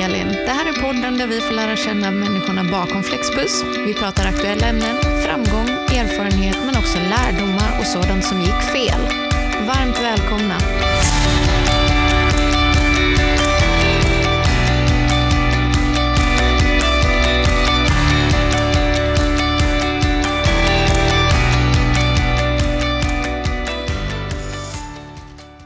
Elin. Det här är podden där vi får lära känna människorna bakom Flexbus. Vi pratar aktuella ämnen, framgång, erfarenhet men också lärdomar och sådant som gick fel. Varmt välkomna!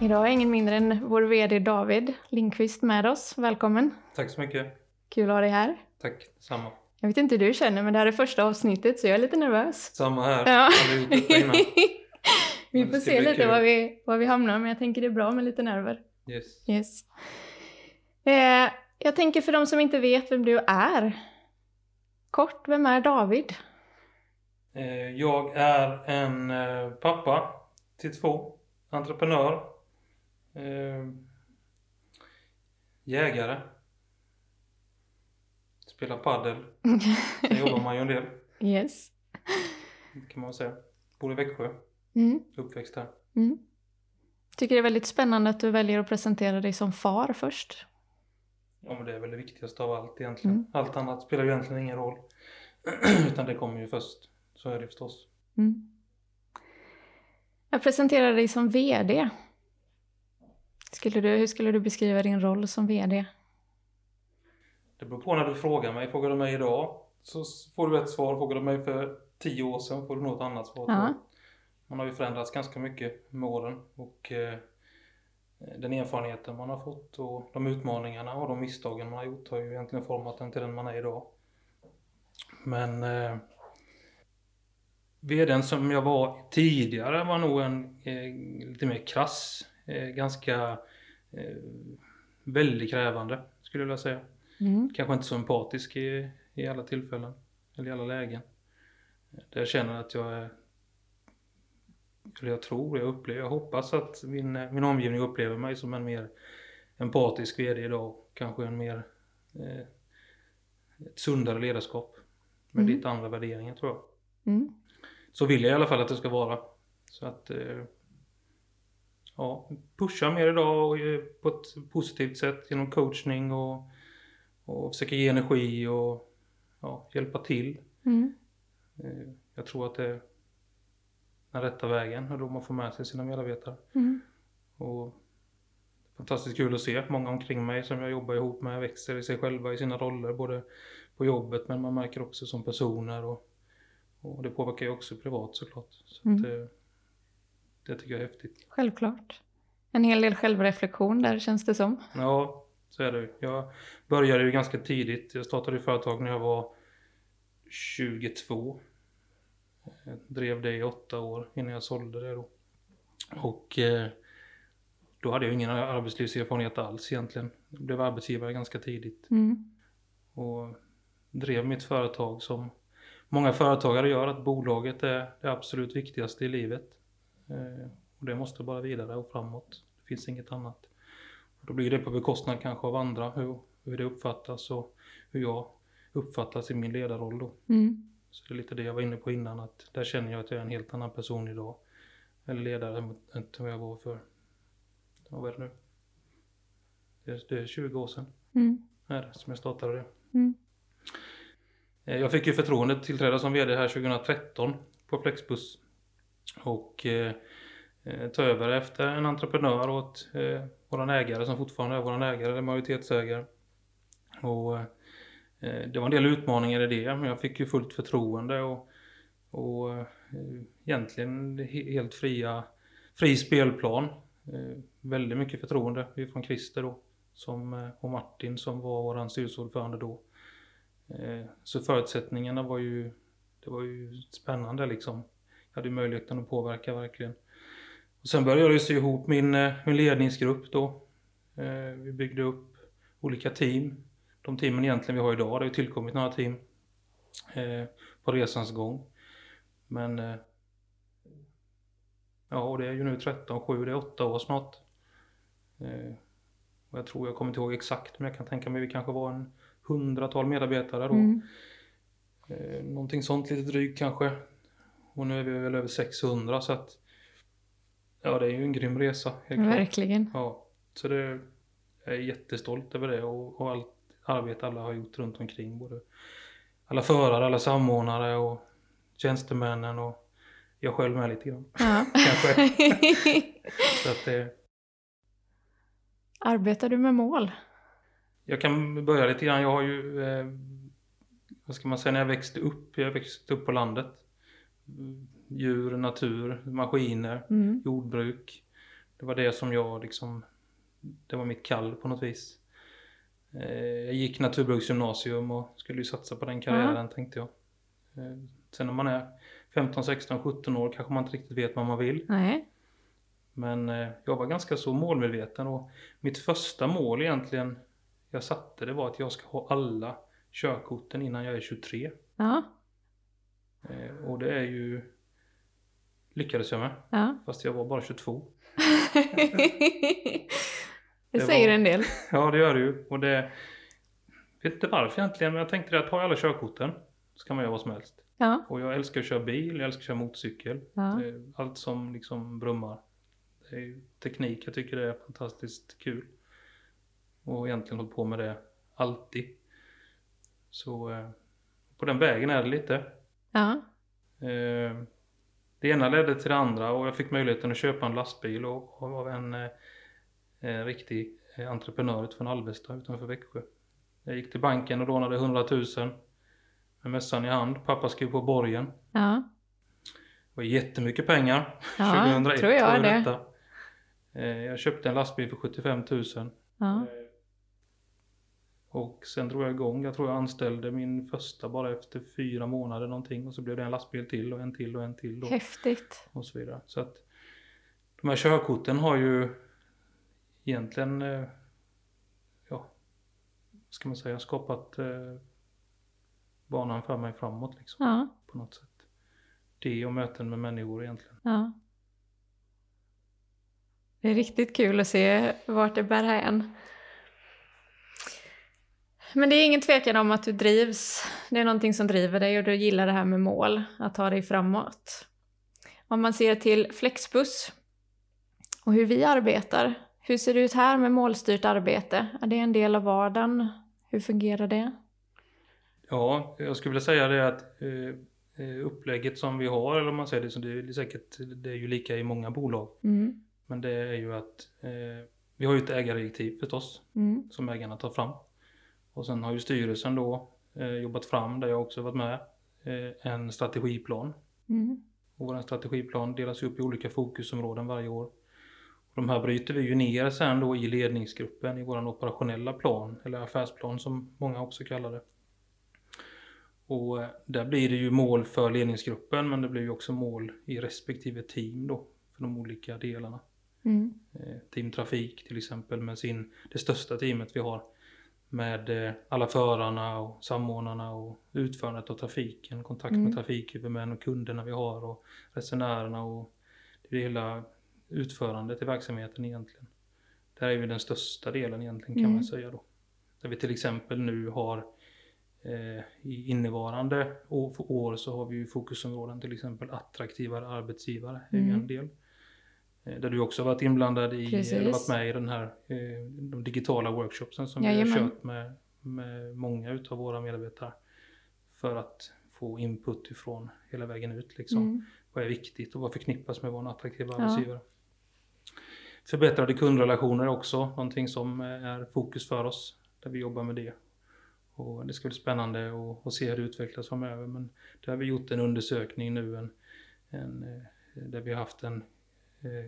Idag har ingen mindre än vår VD David Lindqvist med oss. Välkommen! Tack så mycket. Kul att ha dig här. Tack, samma. Jag vet inte hur du känner men det här är första avsnittet så jag är lite nervös. Samma här. Ja. Vi får se lite var vi, var vi hamnar men jag tänker det är bra med lite nerver. Yes. Yes. Eh, jag tänker för de som inte vet vem du är. Kort, vem är David? Eh, Jag är en eh, pappa till två, entreprenör, eh, jägare, spelar paddel. Sen jobbar man ju en del, Yes. kan man väl säga. Bor i Växjö, Mm. uppväxt där. Mm. Tycker det är väldigt spännande att du väljer att presentera dig som far först. Ja men det är väl det viktigaste av allt egentligen. Mm. Allt annat spelar ju egentligen ingen roll. Utan det kommer ju först. Så är det förstås. Mm. Jag presenterar dig som VD. Skulle du, hur skulle du beskriva din roll som VD? Det beror på när du frågar mig. Frågar du mig idag så får du ett svar. Frågar du mig för tio år sedan får du något annat svar. Ja. Man har ju förändrats ganska mycket med åren. Och eh, den erfarenheten man har fått och de utmaningarna och de misstagen man har gjort har ju egentligen format en till den man är idag. Men eh, VDn som jag var tidigare var nog en eh, lite mer krass, ganska eh, väldigt krävande skulle jag vilja säga. Mm. Kanske inte så empatisk i, i alla tillfällen eller i alla lägen. Där jag känner att jag är, eller jag tror, jag upplever, jag hoppas att min, min omgivning upplever mig som en mer empatisk VD idag. Kanske en mer, eh, ett sundare ledarskap. Med Mm. lite andra värderingar tror jag. Mm. Så vill jag i alla fall att det ska vara. Så att eh, ja, pusha mer idag och, eh, på ett positivt sätt genom coachning och, och försöka ge energi och ja, hjälpa till. Mm. Eh, jag tror att det är den rätta vägen och då man får med sig sina medarbetare. Mm. Och fantastiskt kul att se många omkring mig som jag jobbar ihop med växer i sig själva i sina roller både på jobbet men man märker också som personer och, och det påverkar ju också privat såklart. Så Mm. att, eh, det tycker jag är häftigt. Självklart. En hel del självreflektion där känns det som. Ja, så är det. Jag började ju ganska tidigt. Jag startade företag när jag var 22. Jag drev det i åtta år innan jag sålde det då. Och eh, då hade jag ingen arbetslivserfarenhet alls egentligen. Jag blev arbetsgivare ganska tidigt Mm. och drev mitt företag som många företagare gör, att bolaget är det absolut viktigaste i livet. Eh, och det måste bara vidare och framåt. Det finns inget annat. Och då blir det på bekostnad kanske av andra, hur, hur det uppfattas och hur jag uppfattas i min ledarroll då. Mm. Så det är lite det jag var inne på innan, att där känner jag att jag är en helt annan person idag. Eller ledare än vad jag var för, vad är det nu? Det är, det är 20 år sedan Mm. är det, som jag startade det. Mm. Eh, Jag fick ju förtroendet tillträda som VD här 2013 på Flexbus. Och eh, eh, ta över efter en entreprenör åt eh, våran ägare som fortfarande är våran ägare, eller majoritetsägare. Och eh, eh det var en del utmaningar i det, men jag fick ju fullt förtroende och, och eh, egentligen helt fria, fri spelplan. Eh, väldigt mycket förtroende från Christer då, som, eh, och Martin som var våran styrelseordförande då. Eh, Så förutsättningarna var ju, det var ju spännande liksom. Jag hade ju möjligheten att påverka verkligen. Och sen började jag sy ihop min, eh, min ledningsgrupp då. Eh, Vi byggde upp olika team. De teamen egentligen vi har idag, det har ju tillkommit några team eh, på resans gång. Men ja, och det är ju nu 13, 7, det är 8 år snart. Och jag tror, jag kommer inte ihåg exakt, men jag kan tänka mig vi kanske var en hundratal medarbetare då. Mm. Någonting sånt lite drygt kanske. Och nu är vi väl över 600 så att ja det är ju en grym resa. Helt klart. Verkligen. Ja, så det, jag är jättestolt över det och, och allt arbete alla har gjort runt omkring. Både alla förare, alla samordnare och tjänstemännen och jag själv med lite grann. Ja. Kanske. Så att det, Arbetar du med mål? jag kan börja lite grann. Jag har ju, eh, vad ska man säga, när jag växte upp, jag växte upp på landet. Djur, natur, maskiner, Mm. jordbruk. Det var det som jag liksom, det var mitt kall på något vis. Eh, jag gick naturbruksgymnasium och skulle ju satsa på den karriären tänkte jag. Eh, sen när man är 15, 16, 17 år kanske man inte riktigt vet vad man vill. Nej. Men eh, jag var ganska så målmedveten och mitt första mål egentligen jag satte det var att jag ska ha alla körkorten innan jag är 23. Ja. Eh, och det är ju lyckades jag med. ja. Fast jag var bara 22. det Det säger var- en del. Ja det gör det ju. Och det vet inte varför egentligen men jag tänkte att har jag alla körkorten så kan man göra vad som helst. Ja. Och jag älskar att köra bil, jag älskar att köra motorcykel. Ja. Allt som liksom brummar. Det är teknik, jag tycker det är fantastiskt kul. Och egentligen hållit på med det alltid. Så eh, på den vägen är det lite. Ja. Eh, Det ena ledde till det andra och jag fick möjligheten att köpa en lastbil och av en, eh, en riktig eh, entreprenör utifrån Alvesta utanför Växjö. Jag gick till banken och lånade 100 000 med mössan i hand. Pappa skrev på borgen. Ja. Det var jättemycket pengar. Ja, 2001 tror jag var det. detta. Eh, Jag köpte en lastbil för 75 000. Ja. Och sen drog jag igång. Jag tror jag anställde min första bara efter fyra månader någonting. Och så blev det en lastbil till och en till och en till. Och, Häftigt. och så vidare. Så att de här körkorten har ju egentligen, eh, ja, vad ska man säga, skapat eh, banan för mig framåt liksom. Ja. På något sätt. Det och möten med människor egentligen. Ja. Det är riktigt kul att se vart det bär hän. Men det är ingen tvekan om att du drivs. Det är någonting som driver dig och du gillar det här med mål, att ta dig framåt. Om man ser till Flexbus och hur vi arbetar. Hur ser det ut här med målstyrt arbete? Är det en del av vardagen? Hur fungerar det? Ja, jag skulle vilja säga det att eh, eh, upplägget som vi har, eller om man säger det, så det är säkert, det är ju lika i många bolag. Mm. Men det är ju att eh, vi har ju ett ägardirektiv förstås, Mm. som ägarna tar fram. Och sen har ju styrelsen då eh, jobbat fram, där jag också varit med, eh, en strategiplan. Mm. Och vår strategiplan delas upp i olika fokusområden varje år. Och de här bryter vi ju ner sen då i ledningsgruppen i vår operationella plan, eller affärsplan som många också kallar det. Och eh, där blir det ju mål för ledningsgruppen men det blir ju också mål i respektive team då för de olika delarna. Mm. Eh, Team Trafik till exempel med sin, det största teamet vi har med eh, alla förarna och samordnarna och utförandet av trafiken, kontakt Mm. med trafikhuvudmän och kunderna vi har och resenärerna och det hela utförandet i verksamheten egentligen. Det här är ju den största delen egentligen kan Mm. man säga då. Där vi till exempel nu har eh, i innevarande år, år så har vi ju fokusområden till exempel attraktivare arbetsgivare är Mm. en del. Eh, Där du också har varit inblandad i, Precis. eller varit med i den här eh, de digitala workshopsen som vi har Jajamän. kört med, med många utav våra medarbetare. För att få input ifrån hela vägen ut liksom. Mm. Vad är viktigt och vad förknippas med vår attraktiva Ja. arbetsgivare. Förbättrade kundrelationer är också någonting som eh, är fokus för oss. Där vi jobbar med det. Och det ska bli spännande att- att se hur det utvecklas framöver. Men där har vi gjort en undersökning nu. En, en, där vi har haft en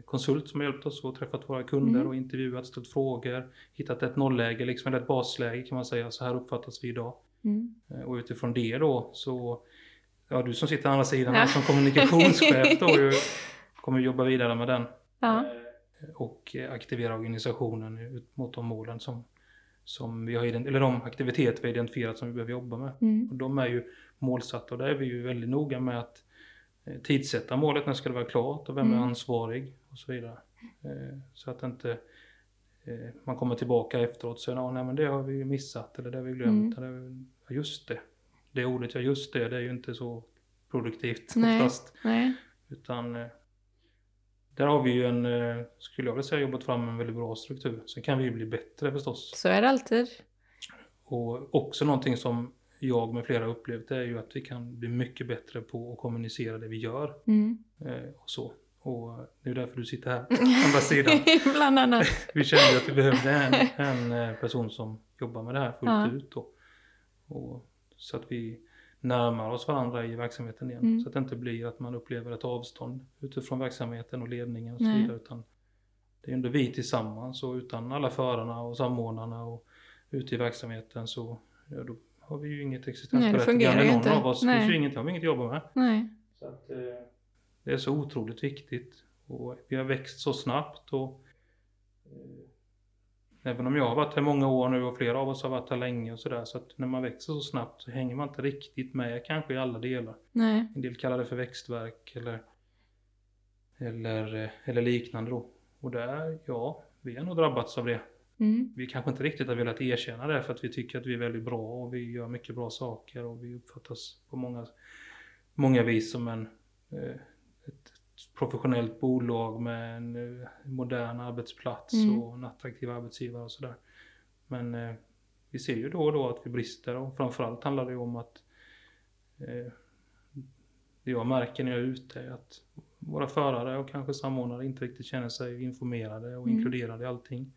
konsult som har hjälpt oss och träffat våra kunder Mm. och intervjuat, ställt frågor. Hittat ett nollläge, liksom, eller ett basläge kan man säga. Så här uppfattas vi idag. Mm. Eh, Och utifrån det då så, ja du som sitter andra sidan Ja. som kommunikationschef då ju, kommer jobba vidare med den. Ja. Eh, Och eh, aktivera organisationen ut mot de målen som, som vi har eller de aktiviteter vi har identifierat som vi behöver jobba med. Mm. Och de är ju målsatta och där är vi ju väldigt noga med att eh, tidsätta målet, när ska det vara klart och vem Mm. är ansvarig och så vidare. Eh, Så att inte eh, man kommer tillbaka efteråt och säger "Ja, nej men det har vi missat eller det har vi glömt. Mm. Eller, ja, just det. Det ordet, ja just det, det är ju inte så produktivt Nej. oftast. Nej. Utan där har vi ju en, skulle jag vilja säga, jobbat fram en väldigt bra struktur. Sen kan vi ju bli bättre förstås. Så är det alltid. och också någonting som jag med flera upplevt är ju att vi kan bli mycket bättre på att kommunicera det vi gör. Mm. Eh, och så. Och det är därför du sitter här på andra sidan. Bland annat. Vi kände att vi behövde en, en eh, person som jobbar med det här fullt Ja. ut. Då. Och, så att vi närmar oss varandra i verksamheten igen. Mm. Så att det inte blir att man upplever ett avstånd utifrån verksamheten och ledningen och så vidare. Utan det är ändå vi tillsammans och utan alla förarna och samordnarna och ute i verksamheten så ja, då har vi ju inget Nej, det existensberättigande fungerar ju någon inte. av oss. Det Nej. finns ju inget, har vi inget att jobba med. Nej. Så att, eh, det är så otroligt viktigt. Och vi har växt så snabbt. Och, eh, även om jag har varit här många år nu och flera av oss har varit här länge och sådär. Så att när man växer så snabbt så hänger man inte riktigt med kanske i alla delar. Nej. En del kallar det för växtverk eller, eller, eh, eller liknande då. Och där, ja, vi har nog drabbats av det. Mm. Vi kanske inte riktigt har velat erkänna det för att vi tycker att vi är väldigt bra och vi gör mycket bra saker och vi uppfattas på många, många vis som en, eh, ett, professionellt bolag med en eh, modern arbetsplats Mm. och en attraktiv arbetsgivare och sådär. Men eh, vi ser ju då och då att vi brister och framförallt handlar det ju om att eh, det jag märker när jag är ute är att våra förare och kanske samordnare inte riktigt känner sig informerade och Mm. inkluderade i allting.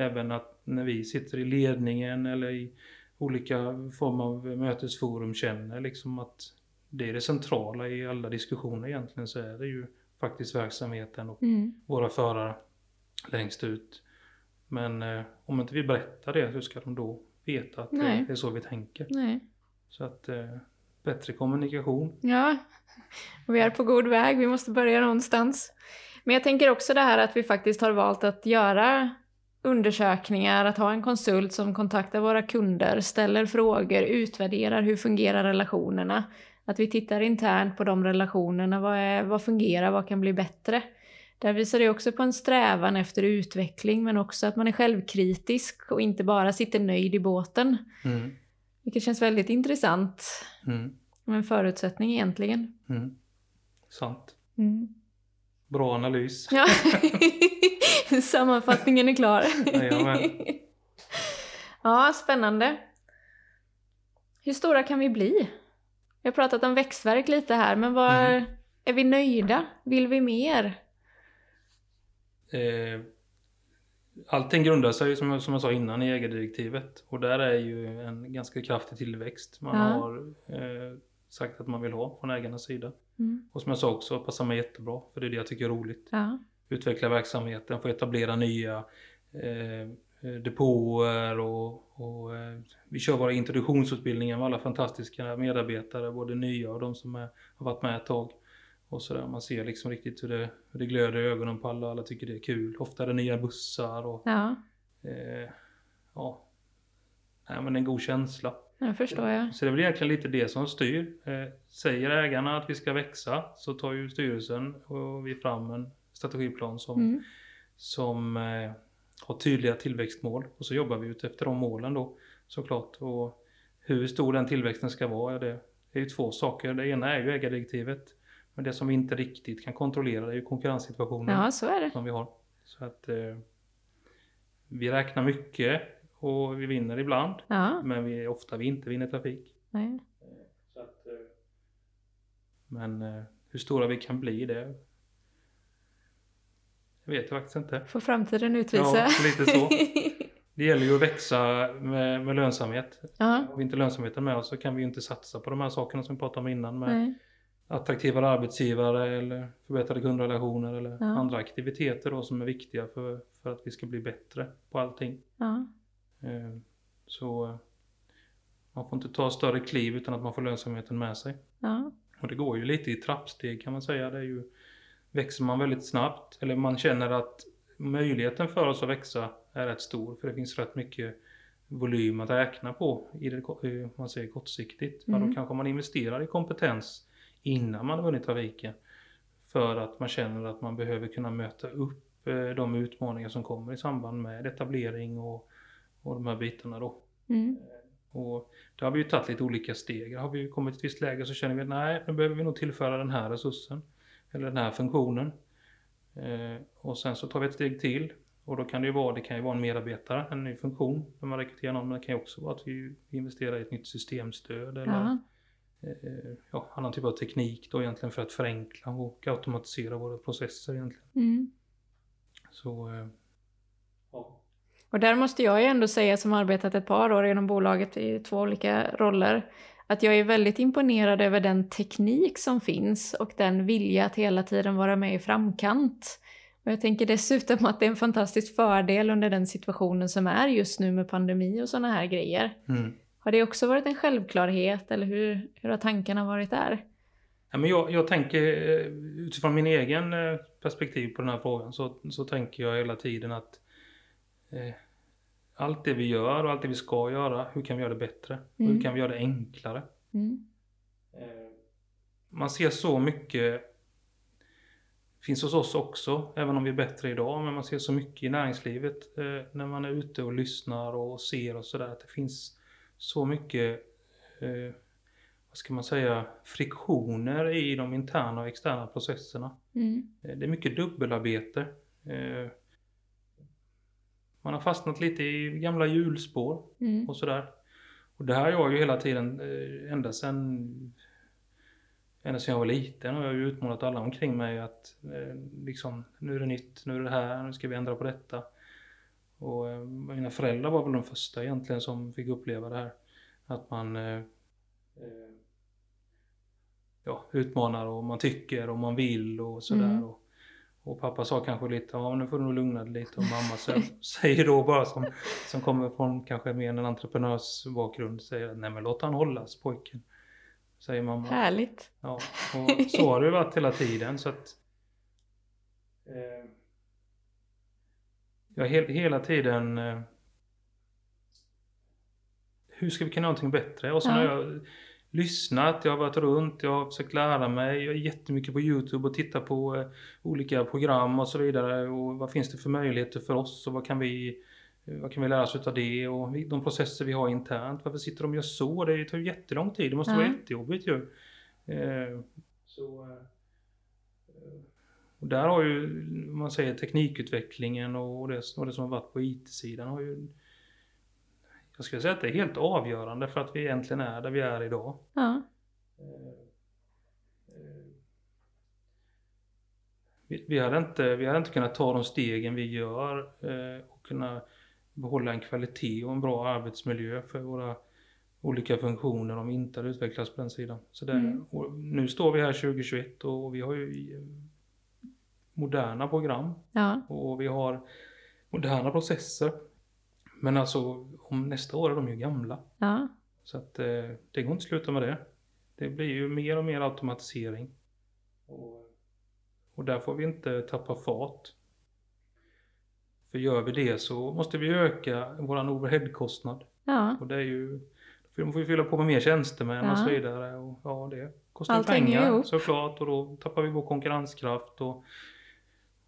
Även att när vi sitter i ledningen eller i olika former av mötesforum känner liksom att det är det centrala i alla diskussioner egentligen så är det ju faktiskt verksamheten och Mm. våra förare längst ut. Men eh, om inte vi berättar det, hur ska de då veta att Nej. det är så vi tänker? Nej. Så att eh, bättre kommunikation. Ja, och vi är på god väg. Vi måste börja någonstans. Men jag tänker också det här att vi faktiskt har valt att göra undersökningar, att ha en konsult som kontaktar våra kunder, ställer frågor, utvärderar hur fungerar relationerna. Att vi tittar internt på de relationerna, vad, är, vad fungerar, vad kan bli bättre? Där visar det också på en strävan efter utveckling men också att man är självkritisk och inte bara sitter nöjd i båten. Mm. Vilket känns väldigt intressant Mm. en förutsättning egentligen. Mm. Sant. Mm. Bra analys. Ja, sammanfattningen är klar. Jajamän. ja, spännande. Hur stora kan vi bli? Vi har pratat om växtverk lite här, men vad, Mm. är vi nöjda? Vill vi mer? Eh, allting grundar sig som jag, som jag sa innan i ägardirektivet och där är ju en ganska kraftig tillväxt man Ja. har eh, sagt att man vill ha från ägarnas sida. Mm. Och som jag sa också, passar mig jättebra för det är det jag tycker är roligt. Ja. Utveckla verksamheten, få etablera nya eh, depåer och, och eh, vi kör våra introduktionsutbildningar med alla fantastiska medarbetare, både nya och de som är, har varit med ett tag. Och så där. Man ser liksom riktigt hur det, hur det glöder i ögonen på alla, alla tycker det är kul. Ofta är det nya bussar och ja, eh, ja, Nej, men en god känsla. det förstår jag. Så det är väl egentligen lite det som styr. Eh, säger ägarna att vi ska växa så tar ju styrelsen och vi fram en strategiplan som, Mm. som eh, har tydliga tillväxtmål och så jobbar vi ut efter de målen då såklart. Och hur stor den tillväxten ska vara, det är ju två saker. Det ena är ju ägardirektivet. Men det som vi inte riktigt kan kontrollera är ju konkurrenssituationen Ja, så är det. som vi har. Så att eh, vi räknar mycket och vi vinner ibland. Ja, Men vi, ofta vi inte vinner trafik. nej. Så att, eh, men eh, hur stora vi kan bli det vet jag faktiskt inte. Får framtiden utvisa. Ja, lite så. Det gäller ju att växa med, med lönsamhet. ja, Har vi inte lönsamheten med oss så kan vi ju inte satsa på de här sakerna som vi pratade om innan med nej. attraktivare arbetsgivare eller förbättrade kundrelationer eller Ja. andra aktiviteter då som är viktiga för, för att vi ska bli bättre på allting. Ja, Eh, Så eh, man får inte ta större kliv utan att man får lönsamheten med sig. ja, Och det går ju lite i trappsteg kan man säga. Det är ju, växer man väldigt snabbt eller man känner att möjligheten för oss att växa är rätt stor för det finns rätt mycket volym att räkna på i det, eh, man säger kortsiktigt. Ja, Mm. då kanske man investerar i kompetens innan man har vunnit trafiken. För att man känner att man behöver kunna möta upp eh, de utmaningar som kommer i samband med etablering och, och de här bitarna då. mm. Och där har vi ju tagit lite olika steg. Har vi kommit till ett visst läge så känner vi att nej, nu behöver vi nog tillföra den här resursen. Eller den här funktionen. Eh, och sen så tar vi ett steg till. Och då kan det ju vara, det kan ju vara en medarbetare, en ny funktion när man rekryterar någon. Men det kan ju också vara att vi investerar i ett nytt systemstöd eller eh, ja, annan typ av teknik då egentligen för att förenkla och automatisera våra processer egentligen. Mm. Så eh, ja. Och där måste jag ju ändå säga som arbetat ett par år inom bolaget i två olika roller, att jag är väldigt imponerad över den teknik som finns och den vilja att hela tiden vara med i framkant. Och jag tänker dessutom att det är en fantastisk fördel under den situationen som är just nu med pandemi och sådana här grejer. Mm. Har det också varit en självklarhet eller hur, hur har tankarna varit där? Ja, men jag, jag tänker eh, utifrån min egen eh, perspektiv på den här frågan så, så tänker jag hela tiden att eh, allt det vi gör och allt det vi ska göra, hur kan vi göra det bättre? Mm. hur kan vi göra det enklare? Mm. Eh, Man ser så mycket finns hos oss också, även om vi är bättre idag, men man ser så mycket i näringslivet eh, när man är ute och lyssnar och ser och sådär, att det finns så mycket, eh, vad ska man säga, friktioner i de interna och externa processerna. Mm. Eh, Det är mycket dubbelarbete. Eh, Man har fastnat lite i gamla hjulspår Mm. och sådär. Och det här har jag ju hela tiden, eh, ända sedan, ända sedan jag var liten har jag ju utmålat alla omkring mig att eh, liksom, nu är det nytt, nu är det här, nu ska vi ändra på detta. Och eh, mina föräldrar var väl de första egentligen som fick uppleva det här. Att man eh, eh, ja, utmanar och man tycker och man vill och sådär. Mm. Och, och pappa sa kanske lite, ja nu får du nog lugna dig lite. Och mamma så, säger då bara som, som kommer från kanske mer en entreprenörsbakgrund, säger att nej men låt han hållas pojken. Säger mamma. Härligt. Ja, och så har det varit hela tiden så att eh, jag he hela tiden eh, hur ska vi kunna göra någonting bättre? Och så Ja. jag lyssnat, jag har varit runt, jag har försökt lära mig. Jag är jättemycket på Youtube och tittar på eh, olika program och så vidare. Och vad finns det för möjligheter för oss och vad kan vi, eh, vad kan vi lära oss utav det? Och de processer vi har internt, varför sitter de och gör så? Det tar ju jättelång tid, det måste Ja. vara jättejobbigt ju. Eh, så, och där har ju, om man säger teknikutvecklingen och det, och det som har varit på IT-sidan har ju jag skulle säga att det är helt avgörande för att vi egentligen är där vi är idag. Ja. Vi, vi, hade inte, vi hade inte kunnat ta de stegen vi gör eh, och kunna behålla en kvalitet och en bra arbetsmiljö för våra olika funktioner om vi inte hade utvecklats på den sidan. Så det, Mm. nu står vi här 2021 och vi har ju eh, moderna program Ja. och vi har moderna processer. Men alltså om nästa år är de ju gamla. Ja. Så att eh, det går inte att sluta med det. Det blir ju mer och mer automatisering. Och, och där får vi inte tappa fart. För gör vi det så måste vi öka våran overheadkostnad. Ja. Och det är ju, då får vi fylla på med mer tjänstemän och Ja. så vidare. Och, ja, det kostar ju Allt hänger pengar såklart och då tappar vi vår konkurrenskraft. Och,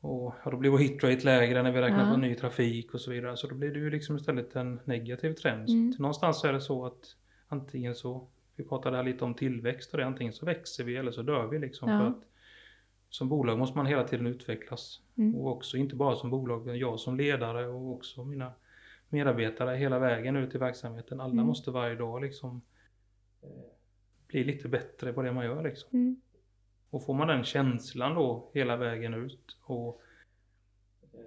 och ja, då blir vår hitrate lägre när vi räknar Ja. på ny trafik och så vidare. Så då blir det ju liksom istället en negativ trend. Mm. Så någonstans är det så att antingen så, vi pratade här lite om tillväxt och det, antingen så växer vi eller så dör vi liksom. Ja. För att som bolag måste man hela tiden utvecklas. Mm. Och också inte bara som bolag, utan jag som ledare och också mina medarbetare hela vägen ut i verksamheten. Alla Mm. måste varje dag liksom eh, bli lite bättre på det man gör liksom. Och får man den känslan då hela vägen ut och eh,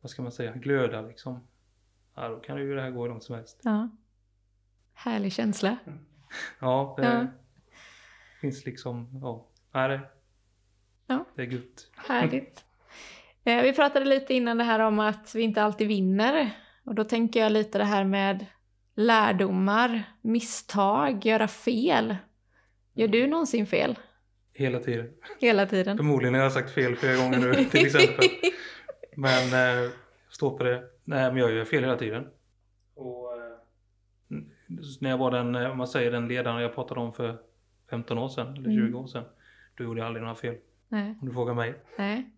vad ska man säga, glöda liksom. Ja, då kan ju det här gå hur långt som helst. ja. Härlig känsla. Ja, det Ja. finns liksom, ja, nej, det, Ja. det är gött. Härligt. Eh, Vi pratade lite innan det här om att vi inte alltid vinner. Och då tänker jag lite det här med lärdomar, misstag, göra fel. Gör du någonsin fel? Hela tiden. Hela tiden? Förmodligen har jag sagt fel flera gånger nu till exempel. Men eh, jag står på det. Nej, men jag gör fel hela tiden. Och, eh, när jag var den, eh, om man säger den ledaren jag pratade om för 15 år sedan, eller 20 Mm. år sedan. Då gjorde jag aldrig några fel. Nej. Om du frågar mig. Nej.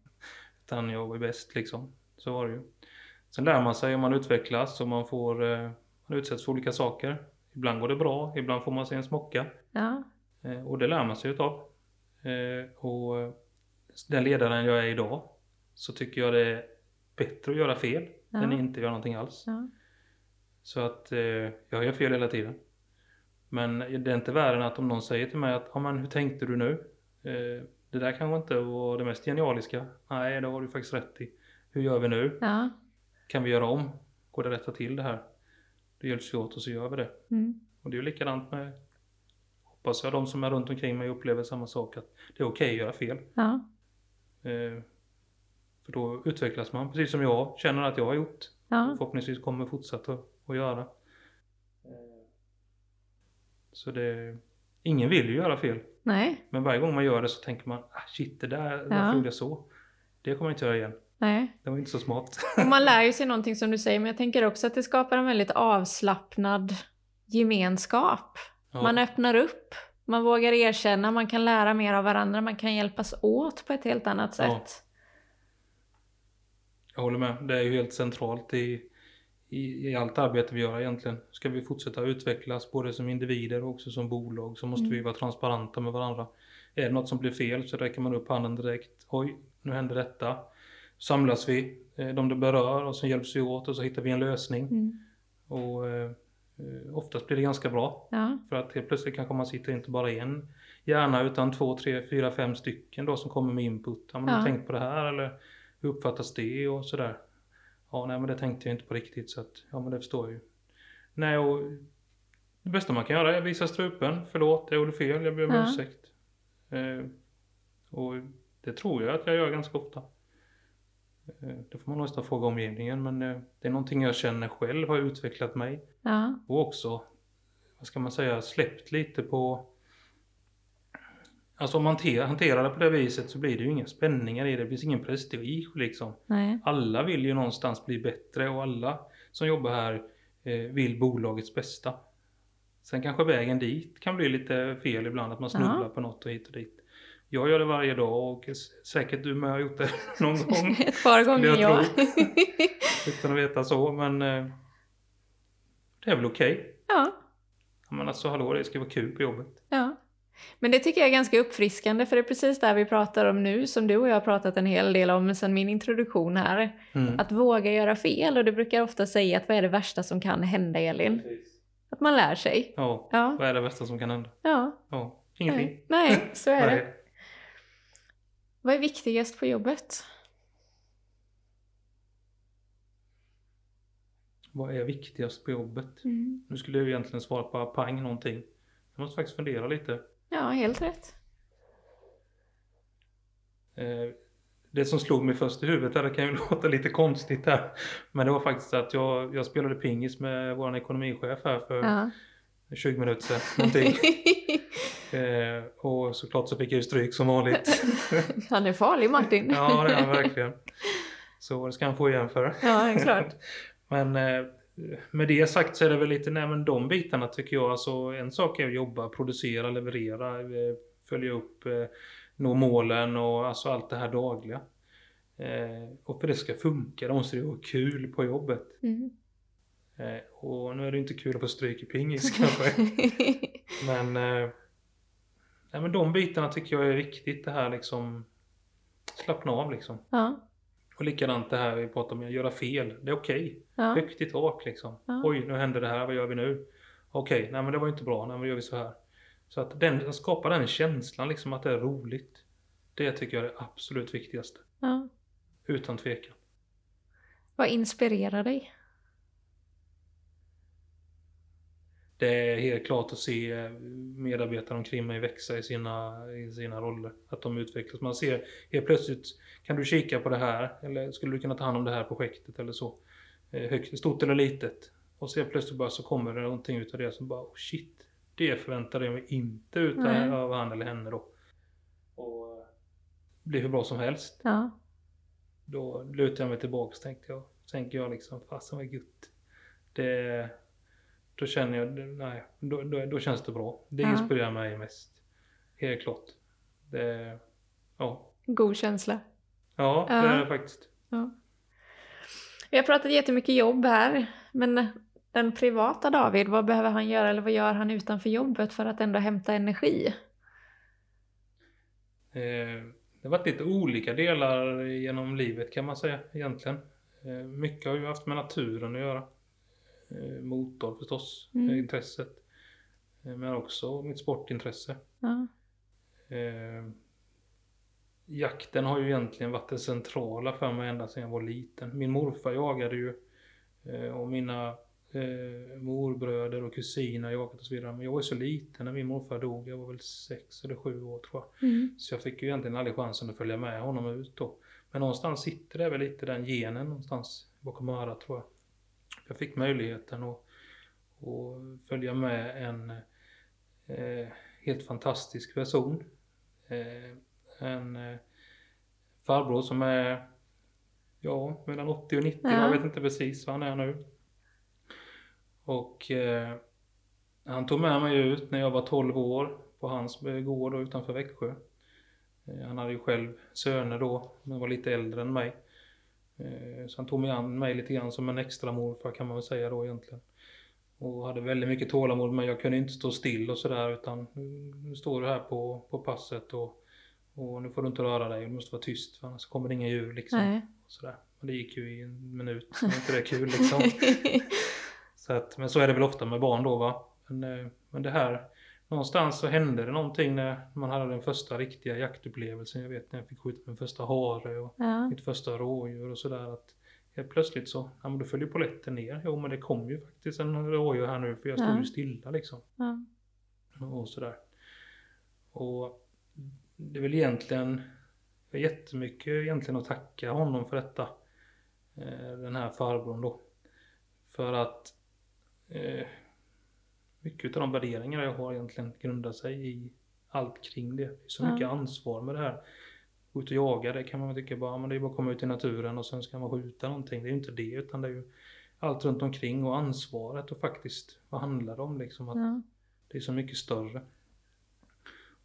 Utan jag var bäst liksom. Så var det ju. Sen lär man sig om man utvecklas och man får, eh, man utsätts för olika saker. Ibland går det bra, ibland får man sig en smocka. Ja. Eh, Och det lär man sig utav. Eh, Och den ledaren jag är idag så tycker jag det bättre att göra fel Ja. än att inte göra någonting alls. Ja. Så att eh, jag gör fel hela tiden. Men det är inte värre än att om någon säger till mig att ja, men hur tänkte du nu? Det där kanske inte var det mest genialiska. Nej, det har du faktiskt rätt i. Hur gör vi nu? Ja. Kan vi göra om? Går det att rätta till det här? Det hjälps vi åt och så gör vi det. Mm. Och det är ju likadant med, hoppas jag, de som är runt omkring mig upplever samma sak. Att det är okej att göra fel. Ja. Eh, för då utvecklas man, precis som jag känner att jag har gjort. Ja. Förhoppningsvis kommer fortsätta att göra. Eh, Så det, ingen vill ju göra fel. Nej. Men varje gång man gör det så tänker man, ah, shit det där, varför Ja. gjorde jag så? Det kommer jag inte göra igen. Nej. Det var inte så smart. Och man lär ju sig någonting som du säger, men jag tänker också att det skapar en väldigt avslappnad gemenskap. Ja. Man öppnar upp, man vågar erkänna, man kan lära mer av varandra, man kan hjälpas åt på ett helt annat Ja. sätt. Jag håller med. Det är ju helt centralt i, i, i allt arbete vi gör egentligen. Ska vi fortsätta utvecklas både som individer och också som bolag så måste Mm. vi vara transparenta med varandra. Är det något som blir fel så räcker man upp handen direkt. Oj, nu hände detta. Samlas vi, eh, de det berör och så hjälps vi åt och så hittar vi en lösning. Mm. Och eh, oftast blir det ganska bra. Ja. För att helt plötsligt kanske man sitter inte bara en hjärna utan två, tre, fyra, fem stycken då som kommer med input. Ja, men Ja. du tänkt på det här eller hur uppfattas det och sådär. Ja, nej men det tänkte jag inte på riktigt så att, ja men det förstår jag ju. Nej och det bästa man kan göra är att visa strupen. Förlåt, jag gjorde fel, jag ber om Ja. ursäkt. Eh, och det tror jag att jag gör ganska ofta. Eh, det får man nästan fråga omgivningen men eh, det är någonting jag känner själv har utvecklat mig. Ja. Och också, vad ska man säga, släppt lite på... Alltså om man hanterar, hanterar det på det viset så blir det ju inga spänningar i det. Det finns ingen prestige liksom. Nej. Alla vill ju någonstans bli bättre och alla som jobbar här eh, vill bolagets bästa. Sen kanske vägen dit kan bli lite fel ibland, att man snubblar Ja. på något och hit och dit. Jag gör det varje dag och säkert du med har gjort det någon gång. Ett par gånger jag ja. Utan att veta så, men eh, det är väl okej. ja. Ja, Men alltså hallå, det ska vara kul på jobbet. Ja. Men det tycker jag är ganska uppfriskande för det är precis det vi pratar om nu som du och jag har pratat en hel del om sedan min introduktion här. Mm. Att våga göra fel och du brukar ofta säga att vad är det värsta som kan hända Elin? Att man lär sig. Ja, Ja, vad är det värsta som kan hända? ja. Ja, ingenting. Nej, nej så är det. Vad är viktigast på jobbet? Vad är viktigast på jobbet? Mm. Nu skulle jag egentligen svara på pang någonting. Jag måste faktiskt fundera lite. Ja, helt rätt. Eh, det som slog mig först i huvudet, det kan ju låta lite konstigt här. Men det var faktiskt att jag, jag spelade pingis med vår ekonomichef här för Ja. 20 minuter sedan. Någonting. Eh, och såklart så fick jag ju stryk som vanligt. Han är farlig Martin. ja, det är han verkligen. Så det ska han få igen för. Ja, klart. Men eh, med det sagt så är det väl lite, nej men de bitarna tycker jag, alltså en sak är att jobba, producera, leverera, eh, följa upp, eh, nå målen och alltså allt det här dagliga. Eh, och för det ska funka, då måste det vara kul på jobbet. Mm. Och nu är det inte kul att få stryk i pingis kanske. Men, nej, men de bitarna tycker jag är viktigt, det här liksom slappna av liksom. ja, Och likadant det här vi pratar om, att göra fel. Det är okej. ja, Högt i tak liksom. Ja. Oj, nu hände det här, vad gör vi nu? Okej, nej men det var inte bra, nej men gör vi så här. Så att den, skapa den känslan liksom att det är roligt. Det tycker jag är det absolut viktigaste. ja. Utan tvekan. Vad inspirerar dig? Det är helt klart att se eh, medarbetare omkring mig växa i sina, i sina roller. Att de utvecklas. Man ser helt plötsligt, kan du kika på det här? Eller skulle du kunna ta hand om det här projektet eller så? Eh, Högt, stort eller litet? Och så helt plötsligt bara så kommer det någonting utav det som bara, oh shit. Det förväntade jag mig inte utav Nej. av han eller henne då. Och eh, blir hur bra som helst. Ja, Då lutar jag mig tillbaka tänkte jag. Tänker jag liksom, fasen vad gött. Det, då känner jag, nej, då, då, då känns det bra. Det Ja. inspirerar mig mest. Helt klart. Det, ja. god känsla. Ja, det Ja. är det faktiskt. Ja. Vi har pratat jättemycket jobb här, men den privata David, vad behöver han göra eller vad gör han utanför jobbet för att ändå hämta energi? Eh, det har varit lite olika delar genom livet kan man säga egentligen. Eh, mycket har ju haft med naturen att göra. Eh, motor förstås, Mm. eh, intresset. Eh, men också mitt sportintresse. Ja. Eh, jakten har ju egentligen varit det centrala för mig ända sedan jag var liten. Min morfar jagade ju eh, och mina eh, morbröder och kusiner jagade och så vidare. Men jag var ju så liten när min morfar dog. Jag var väl sex eller sju år tror jag. Mm. Så jag fick ju egentligen aldrig chansen att följa med honom ut då. Men någonstans sitter det väl lite den genen någonstans bakom örat tror jag. Jag fick möjligheten att, att följa med en eh, helt fantastisk person. Eh, en eh, farbror som är ja, mellan 80 och 90, Ja. jag vet inte precis vad han är nu. Och eh, han tog med mig ut när jag var 12 år på hans gård utanför Växjö. Eh, Han hade ju själv söner då, men var lite äldre än mig. Eh, Så han tog mig an mig lite grann som en extra morfar kan man väl säga då egentligen. Och hade väldigt mycket tålamod men jag kunde inte stå still och sådär utan "Nu- nu står du här på, på passet och, och nu får du inte röra dig, du måste vara tyst för annars kommer det inga djur liksom. Nej. Och sådär. Men det gick ju i en minut, så var inte det kul liksom. Så att, men så är det väl ofta med barn då va. Men, eh, men det här, någonstans så hände det någonting när man hade den första riktiga jaktupplevelsen. Jag vet när jag fick skjuta min första hare och ja. mitt första rådjur och sådär. Att helt plötsligt så, ja men då följde polletten ner. Jo men det kom ju faktiskt en rådjur här nu för jag stod Ja. ju stilla liksom. Ja. Och sådär. Och det är väl egentligen jag har jättemycket egentligen att tacka honom för detta. Eh, Den här farbrorn då. För att eh, mycket av de värderingar jag har egentligen grundar sig i allt kring det. Det är så mycket ansvar med det här. Gå ut och jaga, det kan man tycka bara, men det är bara att komma ut i naturen och sen ska man skjuta någonting. Det är ju inte det, utan det är ju allt runt omkring och ansvaret och faktiskt, vad handlar det om liksom? Att Ja. det är så mycket större.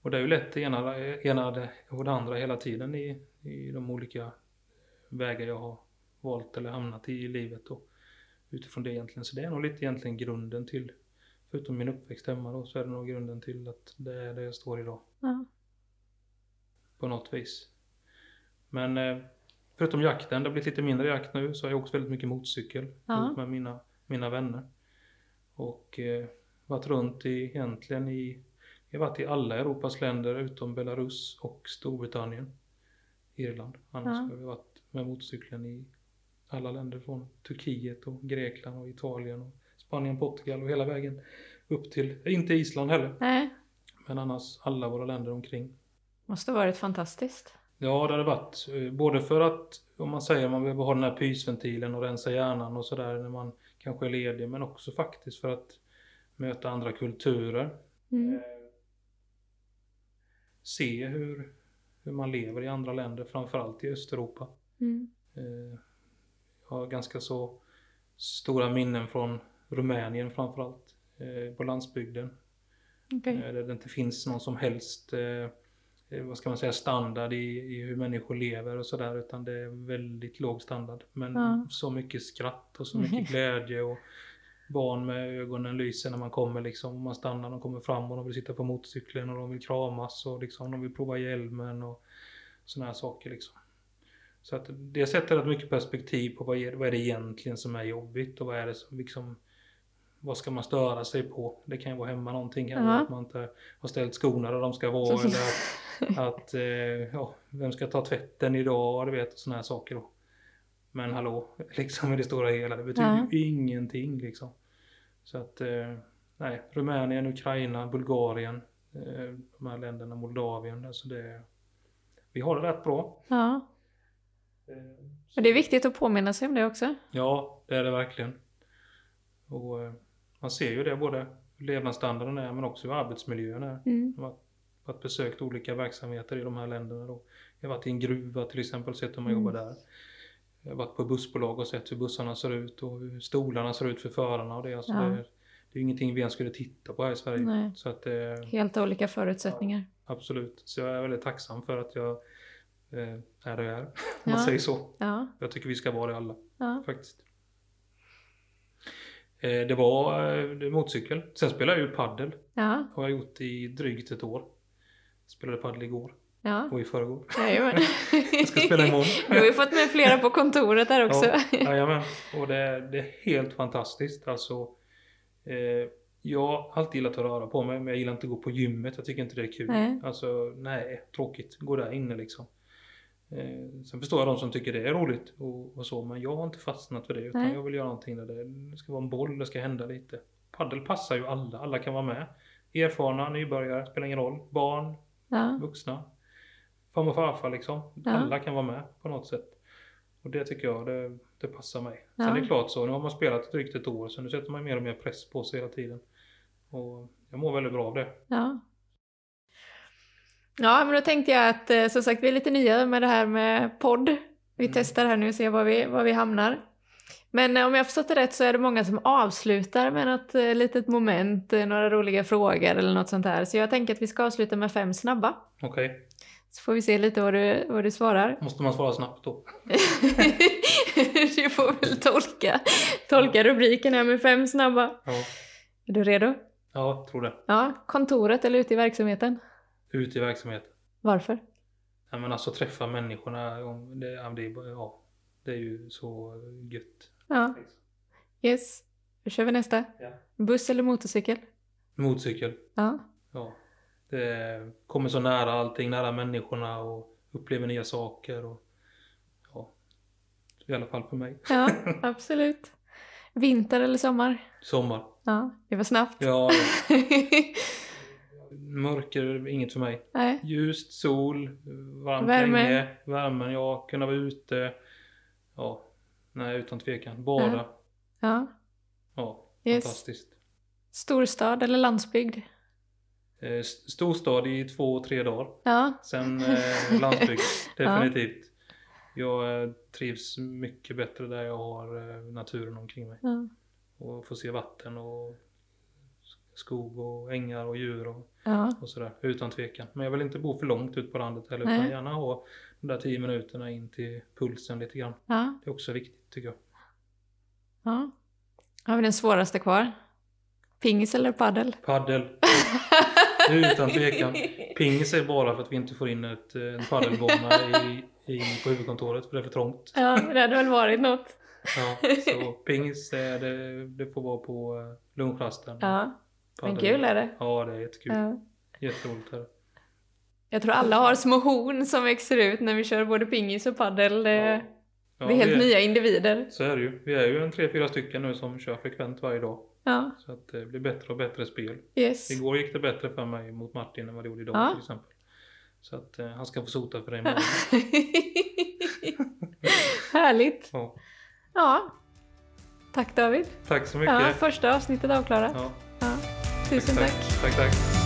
Och det är ju lätt det ena, ena och det andra hela tiden i, i de olika vägar jag har valt eller hamnat i i livet. Och utifrån det egentligen. Så det är nog lite egentligen grunden till, förutom min uppväxt hemma då, så är det nog grunden till att det är där jag står idag. Ja. På något vis. Men eh, förutom jakten, det har blivit lite mindre jakt nu, så har jag åkt väldigt mycket motorcykel Ja. med mina, mina vänner. Och eh, varit runt i, egentligen i, jag har varit i alla Europas länder utom Belarus och Storbritannien. Irland. Annars Ja. har vi varit med motorcykeln i alla länder från Turkiet och Grekland och Italien och Spanien, Portugal och hela vägen upp till, inte Island heller, Nej. men annars alla våra länder omkring. Måste ha varit fantastiskt. Ja, det hade varit. eh, Både för att, om man säger, man behöver ha den här pysventilen och rensa hjärnan och sådär när man kanske är ledig, men också faktiskt för att möta andra kulturer. Mm. Eh, Se hur, hur man lever i andra länder, framförallt i Östeuropa. Mm. Eh, Jag har ganska så stora minnen från Rumänien framförallt, eh, på landsbygden. Okej. Eh, Där det inte finns någon som helst, eh, eh, vad ska man säga, standard i, i hur människor lever och sådär. Utan det är väldigt låg standard. Men Ja. så mycket skratt och så mycket glädje och barn med ögonen lyser när man kommer liksom. Man stannar, de kommer fram och de vill sitta på motorcykeln och de vill kramas och liksom, de vill prova hjälmen och sådana här saker liksom. Så att det sätter rätt mycket perspektiv på vad är, vad är det egentligen som är jobbigt och vad är det som liksom vad ska man störa sig på? Det kan ju vara hemma någonting, vara Ja. att man inte har ställt skorna där de ska vara eller att, att eh, ja, vem ska ta tvätten idag? Du vet, sådana här saker då. Men hallå, liksom i det stora hela, det betyder Ja. ju ingenting liksom. Så att, eh, nej, Rumänien, Ukraina, Bulgarien, eh, de här länderna, Moldavien, alltså det, vi har det rätt bra. Ja. Eh, Men det är viktigt att påminna sig om det också. Ja, det är det verkligen. Och eh, man ser ju det både hur levnadsstandarden är men också hur arbetsmiljön är. Mm. Jag har varit- besökt olika verksamheter i de här länderna då. Jag har varit i en gruva till exempel och sett hur man Mm. jobbar där. Jag har varit på bussbolag och sett hur bussarna ser ut och hur stolarna ser ut för förarna och det. Alltså Ja. det, det är ingenting vi ens skulle titta på här i Sverige. Nej. Så att eh, Helt olika förutsättningar. absolut. Så jag är väldigt tacksam för att jag eh, är där jag är. Om Ja. man säger så. Ja. Jag tycker vi ska vara det alla Ja. faktiskt. Eh, Det var eh, motorcykel. Sen spelar jag ju paddel. Ja. Har jag gjort i drygt ett år. Spelade paddel igår. Ja, och i förrgår. jajamän. Jag ska spela imorgon. Du har ju fått med flera på kontoret där också. Ja, jajamän. Och det, är- det är helt fantastiskt. Alltså, eh, jag har alltid gillat att röra på mig, men jag gillar inte att gå på gymmet. Jag tycker inte det är kul. Nej. Alltså, nej, tråkigt. Gå där inne liksom. Eh, sen förstår jag de som tycker det är roligt och, och så, men jag har inte fastnat för det. Utan Nej. jag vill göra någonting där det, det ska vara en boll, det ska hända lite. Paddel passar ju alla, alla kan vara med. Erfarna, nybörjare, spelar ingen roll. Barn, Ja, vuxna. Farmor och farfar liksom. Ja. Alla kan vara med på något sätt. Och det tycker jag, det, det passar mig. Ja. Sen är det klart så, nu har man spelat drygt ett år så nu sätter man mer och mer press på sig hela tiden. Och jag mår väldigt bra av det. ja. Ja, men då tänkte jag att eh, som sagt vi är lite nya med det här med podd. Vi Mm. testar här nu och ser var vi, var vi hamnar. Men eh, om jag förstått det rätt så är det många som avslutar med något eh, litet moment, några roliga frågor eller något sånt här. Så jag tänker att vi ska avsluta med fem snabba. Okej, Så får vi se lite vad du, vad du svarar. måste man svara snabbt då? du får väl tolka, tolka rubriken här med fem snabba. Ja, Är du redo? ja tror det. Ja, kontoret eller ute i verksamheten? Ut i verksamheten. Varför? Ja, men alltså träffa människorna, om det, ja, det, ja, det är ju så gött. Ja, yes. Då kör vi nästa. Ja. Buss eller motorcykel? Motorcykel. Ja. Ja. Det kommer så nära allting, nära människorna och upplever nya saker. Och, ja. I alla fall för mig. Ja, absolut. Vinter eller sommar? Sommar. Ja, det var snabbt. Ja, mörker inget för mig. Nej. Ljust, sol, varmt Värme. länge, värmen, ja, kunna vara ute. Ja, nej utan tvekan. Bada. Ja. Ja. Ja, Yes. fantastiskt. Storstad eller landsbygd? Eh, st- Storstad i två, tre dagar. Ja. Sen eh, landsbygd, Ja. definitivt. Jag eh, trivs mycket bättre där jag har eh, naturen omkring mig. Ja. Och får se vatten och skog och ängar och djur och, ja. och sådär. Utan tvekan. Men jag vill inte bo för långt ut på landet heller. Nej. Utan gärna ha de där tio minuterna in till pulsen lite grann. ja. Det är också viktigt tycker jag. ja. Har vi den svåraste kvar? Pingis eller paddel? Paddel. Utan tvekan. Pingis är bara för att vi inte får in ett, en paddelbana i, i, på huvudkontoret för det är för trångt. Ja, det hade väl varit något. Ja, så pingis är det, det får vara på eh, lunchrasten. Ja, men kul är det. Ja, det är jättekul. Ja. Jätteroligt är det. Jag tror alla har små horn som växer ut när vi kör både pingis och paddel. Det, Ja, vi är helt vi nya individer. Så är det ju. Vi är ju en tre, fyra stycken nu som kör frekvent varje dag. Ja, Så att det blir bättre och bättre spel. yes. Igår gick det bättre för mig mot Martin än vad det gjorde idag Ja. till exempel. Så att eh, han ska få sota för det imorgon. Härligt. Ja. Ja. Tack David. Tack så mycket. Ja, första avsnittet avklarat. Ja, Ja. Tusen tack, tack. tack. tack, tack.